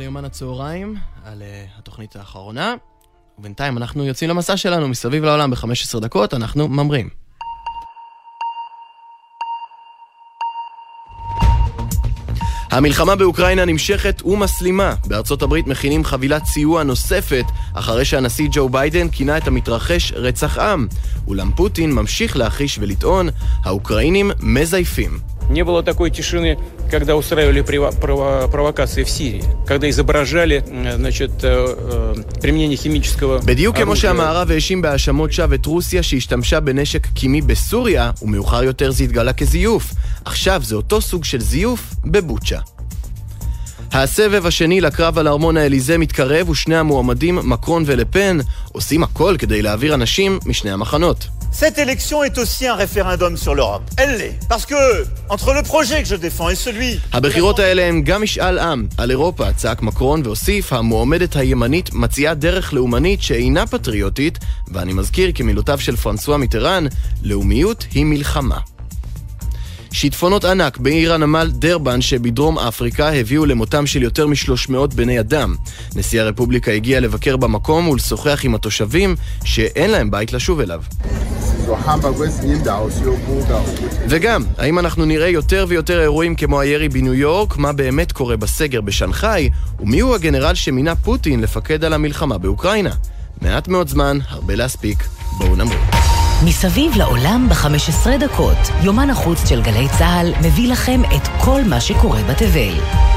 ליומן הצהריים על uh, התוכנית האחרונה, ובינתיים אנחנו יוצאים למסע שלנו מסביב לעולם ב-15 דקות, אנחנו ממרים. המלחמה באוקראינה נמשכת ומסלימה. בארצות הברית מכינים חבילת סיוע נוספת, אחרי שהנשיא ג'ו ביידן כינה את המתרחש רצח עם. אולם פוטין ממשיך להחיש ולטעון, האוקראינים מזייפים. Не было такой тишины, לא когда устраивали провокации в Сирии, когда изображали значит, применение химического בדיוק כמו שהמערב האשים בהאשמות שווא את רוסיה שהשתמשה בנשק קימי בסוריה, ומאוחר יותר זה התגלה כזיוף. עכשיו זה אותו סוג של זיוף בבוצ'ה. הסבב השני לקרב על ארמון האליזה מתקרב ושני המועמדים, מקרון ולפן, עושים הכל כדי להעביר אנשים משני המחנות. Cette élection est aussi un référendum sur l'Europe. Elle l'est. Parce que, entre le projet que je défends et celui... הבחירות האלה הם גם משאל עם על אירופה, צעק מקרון והוסיף, המועמדת הימנית מציעה דרך לאומנית שאינה פטריוטית, ואני מזכיר כמילותיו של פרנסואה מיטרן, לאומיות היא מלחמה. שיטפונות ענק בעיר הנמל דרבן שבדרום אפריקה הביאו למותם של יותר מ-300 בני אדם. נשיא הרפובליקה הגיע לבקר במקום ולשוחח עם התושבים שאין להם בית לשוב אליו. וגם, האם אנחנו נראה יותר ויותר אירועים כמו הירי בניו יורק, מה באמת קורה בסגר בשנגחאי, ומיהו הגנרל שמינה פוטין לפקד על המלחמה באוקראינה? מעט מאוד זמן, הרבה להספיק, בואו נמריא. מסביב לעולם ב-15 דקות, יומן החוץ של גלי צה"ל מביא לכם את כל מה שקורה בתבל.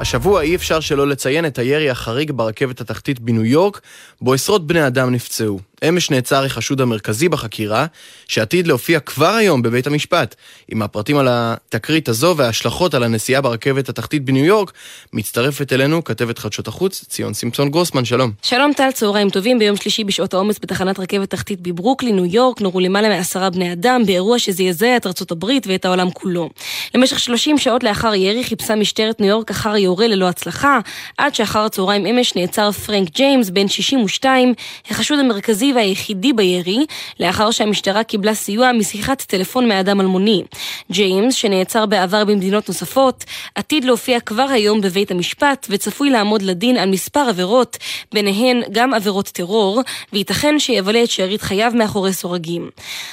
השבוע אי אפשר שלא לציין את הירי החריג ברכבת התחתית בניו יורק, בו עשרות בני אדם נפצעו. אמש נעצר החשוד המרכזי בחקירה, שעתיד להופיע כבר היום בבית המשפט. עם הפרטים על התקרית הזו וההשלכות על הנסיעה ברכבת התחתית בניו יורק, מצטרפת אלינו כתבת חדשות החוץ, ציון סימפסון גרוסמן, שלום. שלום טל, צהריים טובים. ביום שלישי בשעות העומס בתחנת רכבת תחתית בברוקלין, ניו יורק, נורו למעלה מעשרה בני אדם באירוע שזעזע את ארצות הברית ואת העולם כולו. למשך 30 שעות לאחר ירי חיפשה משטרת ניו יורק אחר יורה ללא הצלחה, עד שאחר הצהריים אמש נעצר פרנק ג'יימס, בן 62, החשוד המרכזי והיחידי בירי, לאחר שהמשטרה קיבלה סיוע משיחת טלפון מאדם אלמוני. ג'יימס, שנעצר בעבר במדינות נוספות, עתיד להופיע כבר היום בבית המשפט, וצפוי לעמוד לדין על מספר עבירות, ביניהן גם עבירות טרור, וייתכן שיבלה את שארית חייו מאחורי סורגים.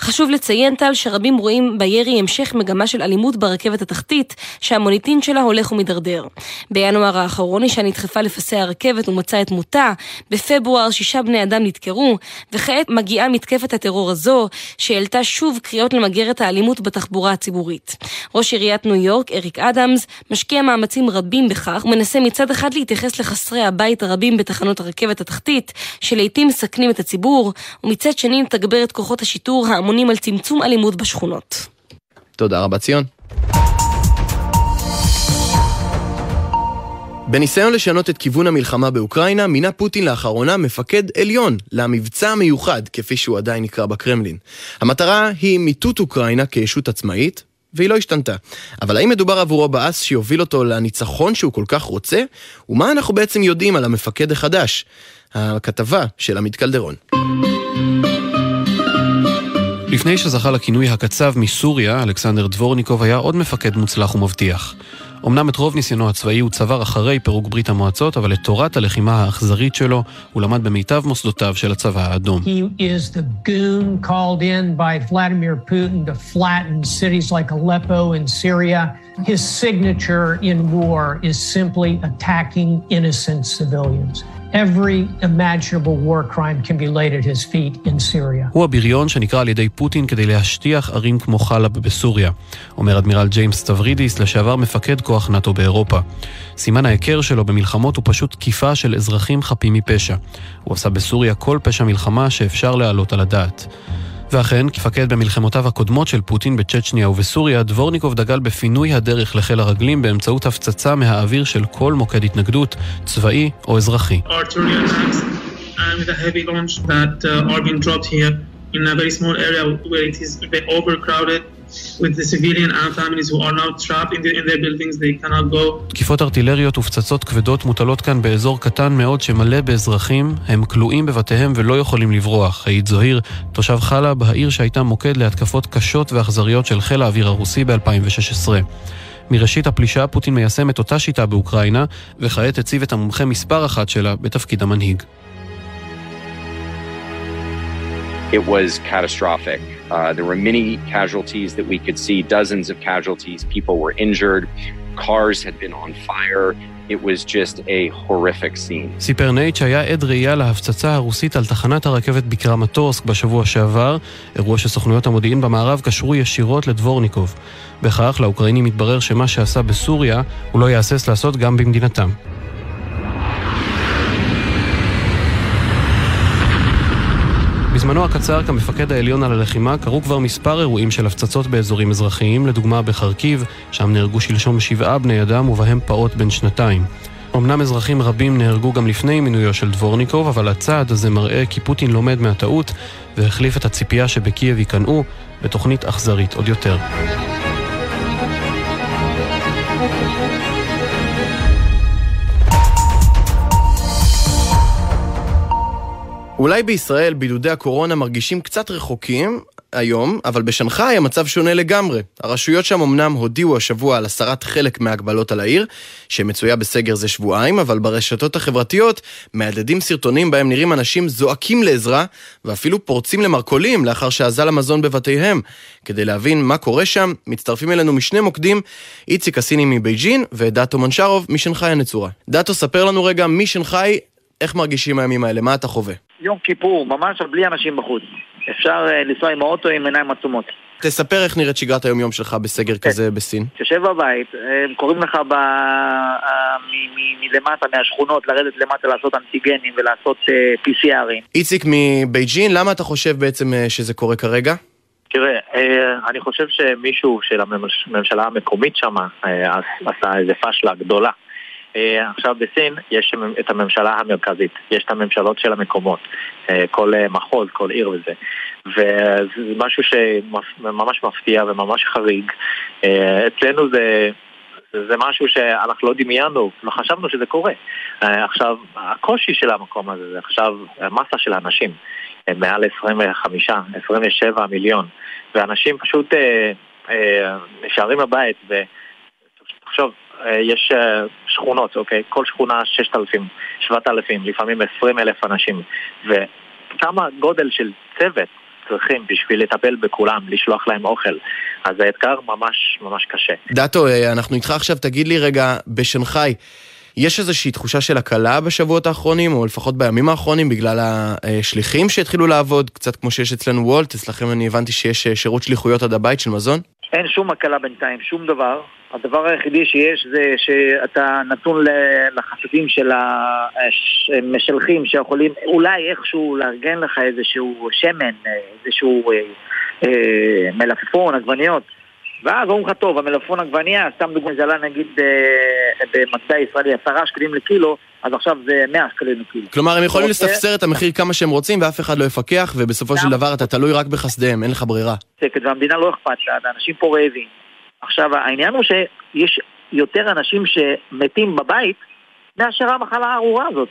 חשוב לציין, טל, שרבים רואים בירי המשך מגמה של אלימות ברכבת התחתית, שהמוניטין שלה הולך ומידרדר. בינואר האחרון אישה נדחפה לפסי הרכבת ומצאה את מותה, בפברואר שישה בני אדם נדקרו, וכעת מגיעה מתקפת הטרור הזו, שהעלתה שוב קריאות למגר את האלימות בתחבורה הציבורית. ראש עיריית ניו יורק, אריק אדמס, משקיע מאמצים רבים בכך, ומנסה מצד אחד להתייחס לחסרי הבית הרבים בתחנות הרכבת התחתית, שלעיתים מסכנים את הציבור, ומצד שני לתגבר את כוחות השיטור האמונים על צמצום אלימות בשכונות. תודה רבה ציון. בניסיון לשנות את כיוון המלחמה באוקראינה, מינה פוטין לאחרונה מפקד עליון למבצע המיוחד, כפי שהוא עדיין נקרא בקרמלין. המטרה היא מיטוט אוקראינה כישות עצמאית, והיא לא השתנתה. אבל האם מדובר עבורו באס שיוביל אותו לניצחון שהוא כל כך רוצה? ומה אנחנו בעצם יודעים על המפקד החדש? הכתבה של עמית קלדרון. לפני שזכה לכינוי הקצב מסוריה, אלכסנדר דבורניקוב היה עוד מפקד מוצלח ומבטיח. אמנם את רוב ניסיונו הצבאי הוא צבר אחרי פירוק ברית המועצות, אבל את תורת הלחימה האכזרית שלו הוא למד במיטב מוסדותיו של הצבא האדום. His signature in war is simply attacking innocent civilians. Every imaginable war crime can be laid at his feet in Syria. הוא הבריון שנקרא על ידי פוטין כדי להשטיח ערים כמו חלב בסוריה. אומר אדמירל ג'יימס טברידיס, לשעבר מפקד כוח נאט"ו באירופה. סימן ההיכר שלו במלחמות הוא פשוט תקיפה של אזרחים חפים מפשע. הוא עשה בסוריה כל פשע מלחמה שאפשר להעלות על הדעת. ואכן, כמפקד במלחמותיו הקודמות של פוטין בצ'צ'ניה ובסוריה, דבורניקוב דגל בפינוי הדרך לחיל הרגלים באמצעות הפצצה מהאוויר של כל מוקד התנגדות, צבאי או אזרחי. תקיפות ארטילריות ופצצות כבדות מוטלות כאן באזור קטן מאוד שמלא באזרחים, הם כלואים בבתיהם ולא יכולים לברוח, העיד זוהיר, תושב חלב, העיר שהייתה מוקד להתקפות קשות ואכזריות של חיל האוויר הרוסי ב-2016. מראשית הפלישה פוטין מיישם את אותה שיטה באוקראינה, וכעת הציב את המומחה מספר אחת שלה בתפקיד המנהיג. It was catastrophic. Uh, there were many casualties that we could see, dozens of casualties. People were injured. Cars had been on fire. It was just a horrific scene. סיפר נייט שהיה עד ראייה להפצצה הרוסית על תחנת הרכבת בקרמטורסק בשבוע שעבר, אירוע שסוכנויות המודיעין במערב קשרו ישירות לדבורניקוב. בכך, לאוקראינים מתברר שמה שעשה בסוריה, הוא לא יהסס לעשות גם במדינתם. בזמנו הקצר כמפקד העליון על הלחימה קרו כבר מספר אירועים של הפצצות באזורים אזרחיים, לדוגמה בחרקיב, שם נהרגו שלשום שבעה בני אדם ובהם פעוט בן שנתיים. אמנם אזרחים רבים נהרגו גם לפני מינויו של דבורניקוב, אבל הצעד הזה מראה כי פוטין לומד מהטעות והחליף את הציפייה שבקייב ייכנעו בתוכנית אכזרית עוד יותר. אולי בישראל בידודי הקורונה מרגישים קצת רחוקים היום, אבל בשנגחאי המצב שונה לגמרי. הרשויות שם אמנם הודיעו השבוע על הסרת חלק מההגבלות על העיר, שמצויה בסגר זה שבועיים, אבל ברשתות החברתיות מהדהדים סרטונים בהם נראים אנשים זועקים לעזרה, ואפילו פורצים למרכולים לאחר שאזל המזון בבתיהם. כדי להבין מה קורה שם, מצטרפים אלינו משני מוקדים, איציק הסיני מבייג'ין ודאטו מנשרוב משנגחאי הנצורה. דאטו, ספר לנו רגע משנגחאי, איך מרגישים הימים האלה, מה אתה חווה? יום כיפור, ממש בלי אנשים בחוץ. אפשר uh, לנסוע עם האוטו עם עיניים עצומות. תספר איך נראית שגרת היום-יום שלך בסגר כן. כזה בסין. תשב בבית, הם קוראים לך ב... מלמטה, מהשכונות, לרדת למטה לעשות אנטיגנים ולעשות uh, PCRים. איציק מבייג'ין, למה אתה חושב בעצם uh, שזה קורה כרגע? תראה, אני חושב שמישהו של הממשלה המקומית שם עשה איזה פשלה גדולה. אה, עכשיו בסין יש את הממשלה המרכזית, יש את הממשלות של המקומות, אה, כל אה, מחוז, כל עיר וזה. וזה משהו שממש מפתיע וממש חריג. אצלנו זה... זה משהו שאנחנו לא דמיינו, לא חשבנו שזה קורה. עכשיו, הקושי של המקום הזה זה עכשיו מסה של אנשים, מעל 25, 27 מיליון, ואנשים פשוט נשארים בבית, ותחשוב, אה, יש אה, שכונות, אוקיי? כל שכונה 6,000, 7,000, לפעמים 20 אלף אנשים. וכמה גודל של צוות צריכים בשביל לטפל בכולם, לשלוח להם אוכל. אז האתגר ממש ממש קשה. דאטו, אה, אנחנו איתך עכשיו, תגיד לי רגע, בשנגחאי, יש איזושהי תחושה של הקלה בשבועות האחרונים, או לפחות בימים האחרונים, בגלל השליחים שהתחילו לעבוד, קצת כמו שיש אצלנו וולט, אצלכם אני הבנתי שיש שירות שליחויות עד הבית של מזון? אין שום הקלה בינתיים, שום דבר. הדבר היחידי שיש זה שאתה נתון לחסדים של המשלחים שיכולים אולי איכשהו לארגן לך איזשהו שמן, איזשהו אה, אה, מלפפון, עגבניות. ואז אומרים לך, טוב, המלפפון עגבנייה, סתם דוגמא, זה עלה נגיד אה, במטבע ישראלי עשרה שקלים לקילו, אז עכשיו זה מאה שקלים לקילו. כלומר, הם יכולים אוקיי. לספסר את המחיר כמה שהם רוצים ואף אחד לא יפקח, ובסופו של דבר אתה תלוי רק בחסדיהם, אין לך ברירה. והמדינה לא אכפת לה, אנשים פה רעבים. עכשיו, העניין הוא שיש יותר אנשים שמתים בבית מאשר המחלה הארורה הזאת.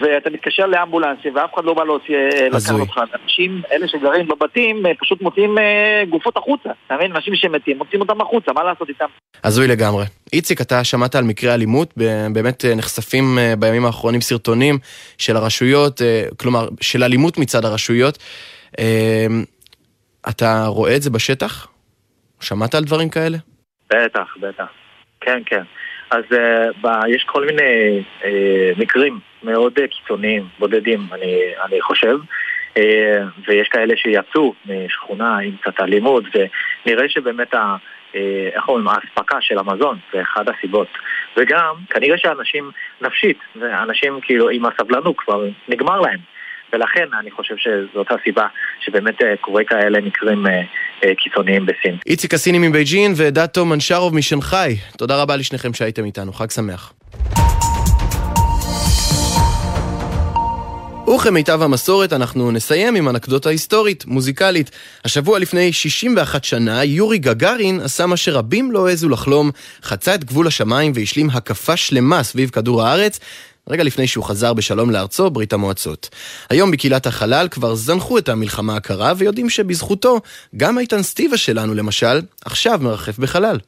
ואתה מתקשר לאמבולנסים ואף אחד לא בא להוציא, אה, לקחת אותך. אנשים, אלה שגרים בבתים, אה, פשוט מוציאים אה, גופות החוצה. אתה מבין? אנשים שמתים, מוציאים אותם החוצה, מה לעשות איתם? הזוי לגמרי. איציק, אתה שמעת על מקרי אלימות? באמת נחשפים בימים האחרונים סרטונים של הרשויות, כלומר, של אלימות מצד הרשויות. אתה רואה את זה בשטח? שמעת על דברים כאלה? בטח, בטח. כן, כן. אז uh, ב, יש כל מיני uh, מקרים מאוד uh, קיצוניים, בודדים, אני, אני חושב, uh, ויש כאלה שיצאו משכונה עם קצת אלימות, ונראה שבאמת ה... איך אומרים, האספקה של המזון זה אחד הסיבות. וגם, כנראה שאנשים נפשית, ואנשים כאילו עם הסבלנות כבר נגמר להם. ולכן אני חושב שזאת הסיבה שבאמת קורה כאלה מקרים קיצוניים בסין. איציק הסיני מבייג'ין ודאטו מנשרוב משנגחאי, תודה רבה לשניכם שהייתם איתנו, חג שמח. וכמיטב המסורת אנחנו נסיים עם אנקדוטה היסטורית, מוזיקלית. השבוע לפני 61 שנה, יורי גגארין עשה מה שרבים לא העזו לחלום, חצה את גבול השמיים והשלים הקפה שלמה סביב כדור הארץ, רגע לפני שהוא חזר בשלום לארצו, ברית המועצות. היום בקהילת החלל כבר זנחו את המלחמה הקרה, ויודעים שבזכותו, גם איתן סטיבה שלנו למשל, עכשיו מרחף בחלל.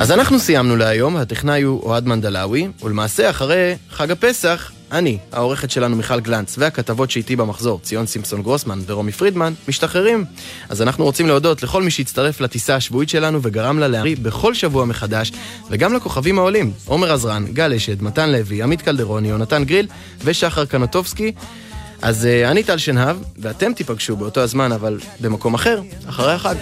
אז אנחנו סיימנו להיום, הטכנאי הוא אוהד מנדלאווי, ולמעשה אחרי חג הפסח אני, העורכת שלנו מיכל גלנץ, והכתבות שאיתי במחזור, ציון סימפסון גרוסמן ורומי פרידמן, משתחררים. אז אנחנו רוצים להודות לכל מי שהצטרף לטיסה השבועית שלנו וגרם לה להמריא בכל שבוע מחדש, וגם לכוכבים העולים, עומר עזרן, גל אשד, מתן לוי, עמית קלדרוני, יונתן גריל ושחר קנוטובסקי. אז uh, אני טל שנהב, ואתם תיפגשו באותו הזמן, אבל במקום אחר, אחרי החג.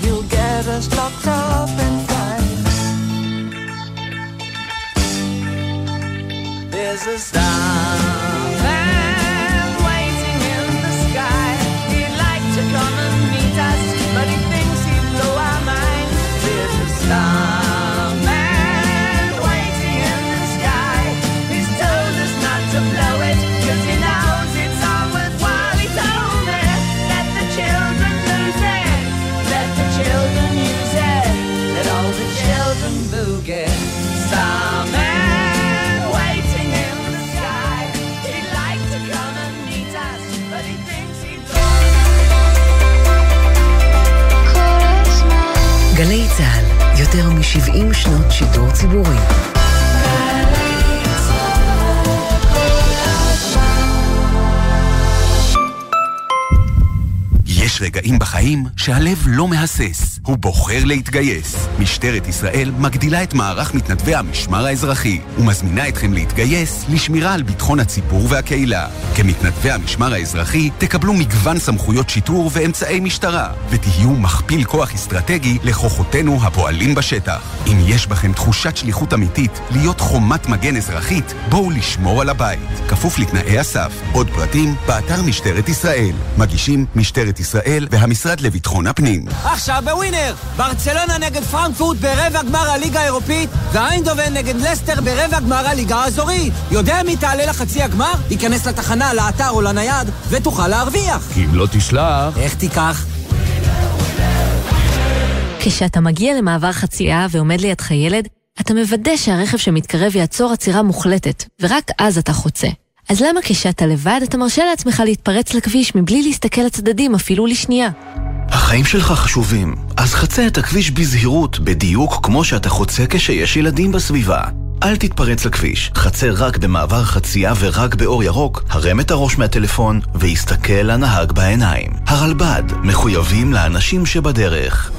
He'll get us locked up in fights. There's a star. 70 שנות שידור ציבורי. יש רגעים בחיים שהלב לא מהסס. הוא בוחר להתגייס. משטרת ישראל מגדילה את מערך מתנדבי המשמר האזרחי ומזמינה אתכם להתגייס לשמירה על ביטחון הציבור והקהילה. כמתנדבי המשמר האזרחי תקבלו מגוון סמכויות שיטור ואמצעי משטרה, ותהיו מכפיל כוח אסטרטגי לכוחותינו הפועלים בשטח. אם יש בכם תחושת שליחות אמיתית להיות חומת מגן אזרחית, בואו לשמור על הבית. כפוף לתנאי הסף. עוד פרטים, באתר משטרת ישראל. מגישים משטרת ישראל והמשרד לביטחון הפנים. עכשיו בווינר! ברצלונה נגד פרנקפורט ברבע גמר הליגה האירופית ואיינדובן נגד לסטר ברבע גמר הליגה האזורית. יודע מי תעלה לחצי הגמר? ייכנס לתחנה, לאתר או לנייד ותוכל להרוויח. כי אם לא תשלח... איך תיקח? כשאתה מגיע למעבר חצייה ועומד לידך ילד, אתה מוודא שהרכב שמתקרב יעצור עצירה מוחלטת, ורק אז אתה חוצה. אז למה כשאתה לבד אתה מרשה לעצמך להתפרץ לכביש מבלי להסתכל לצדדים אפילו לשנייה? החיים שלך חשובים, אז חצה את הכביש בזהירות, בדיוק כמו שאתה חוצה כשיש ילדים בסביבה. אל תתפרץ לכביש, חצה רק במעבר חצייה ורק באור ירוק, הרם את הראש מהטלפון והסתכל לנהג בעיניים. הרלב"ד, מחויבים לאנשים שבדרך.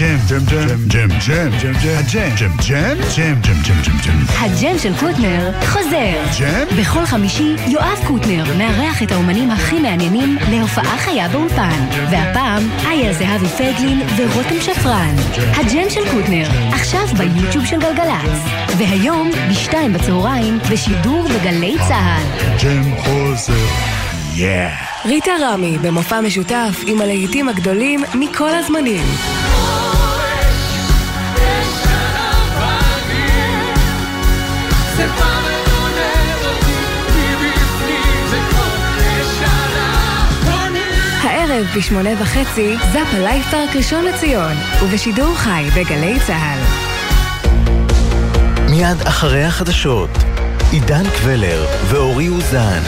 ג'ם, ג'ם, ג'ם, ג'ם, ג'ם, ג'ם, הג'ם, ג'ם, ג'ם, ג'ם, ג'ם, ג'ם, ג'ם, ג'ם. הג'ם של קוטנר חוזר. ג'ם? בכל חמישי יואב קוטנר מארח את האומנים הכי מעניינים להופעה חיה באולפן. והפעם איה זהבי פייגלין ורותם שפרן. הג'ם של קוטנר, עכשיו ביוטיוב של גלגלצ. והיום, בשתיים בצהריים, בשידור בגלי צה"ל. ג'ם חוזר. Yeah. ריטה ורמי, במופע משותף עם הלהיטים הגדולים מכל הזמנים. הערב בשמונה וחצי, זאפה לייב פארק ראשון לציון, ובשידור חי בגלי צה"ל. מיד אחרי החדשות, עידן קבלר ואורי אוזן.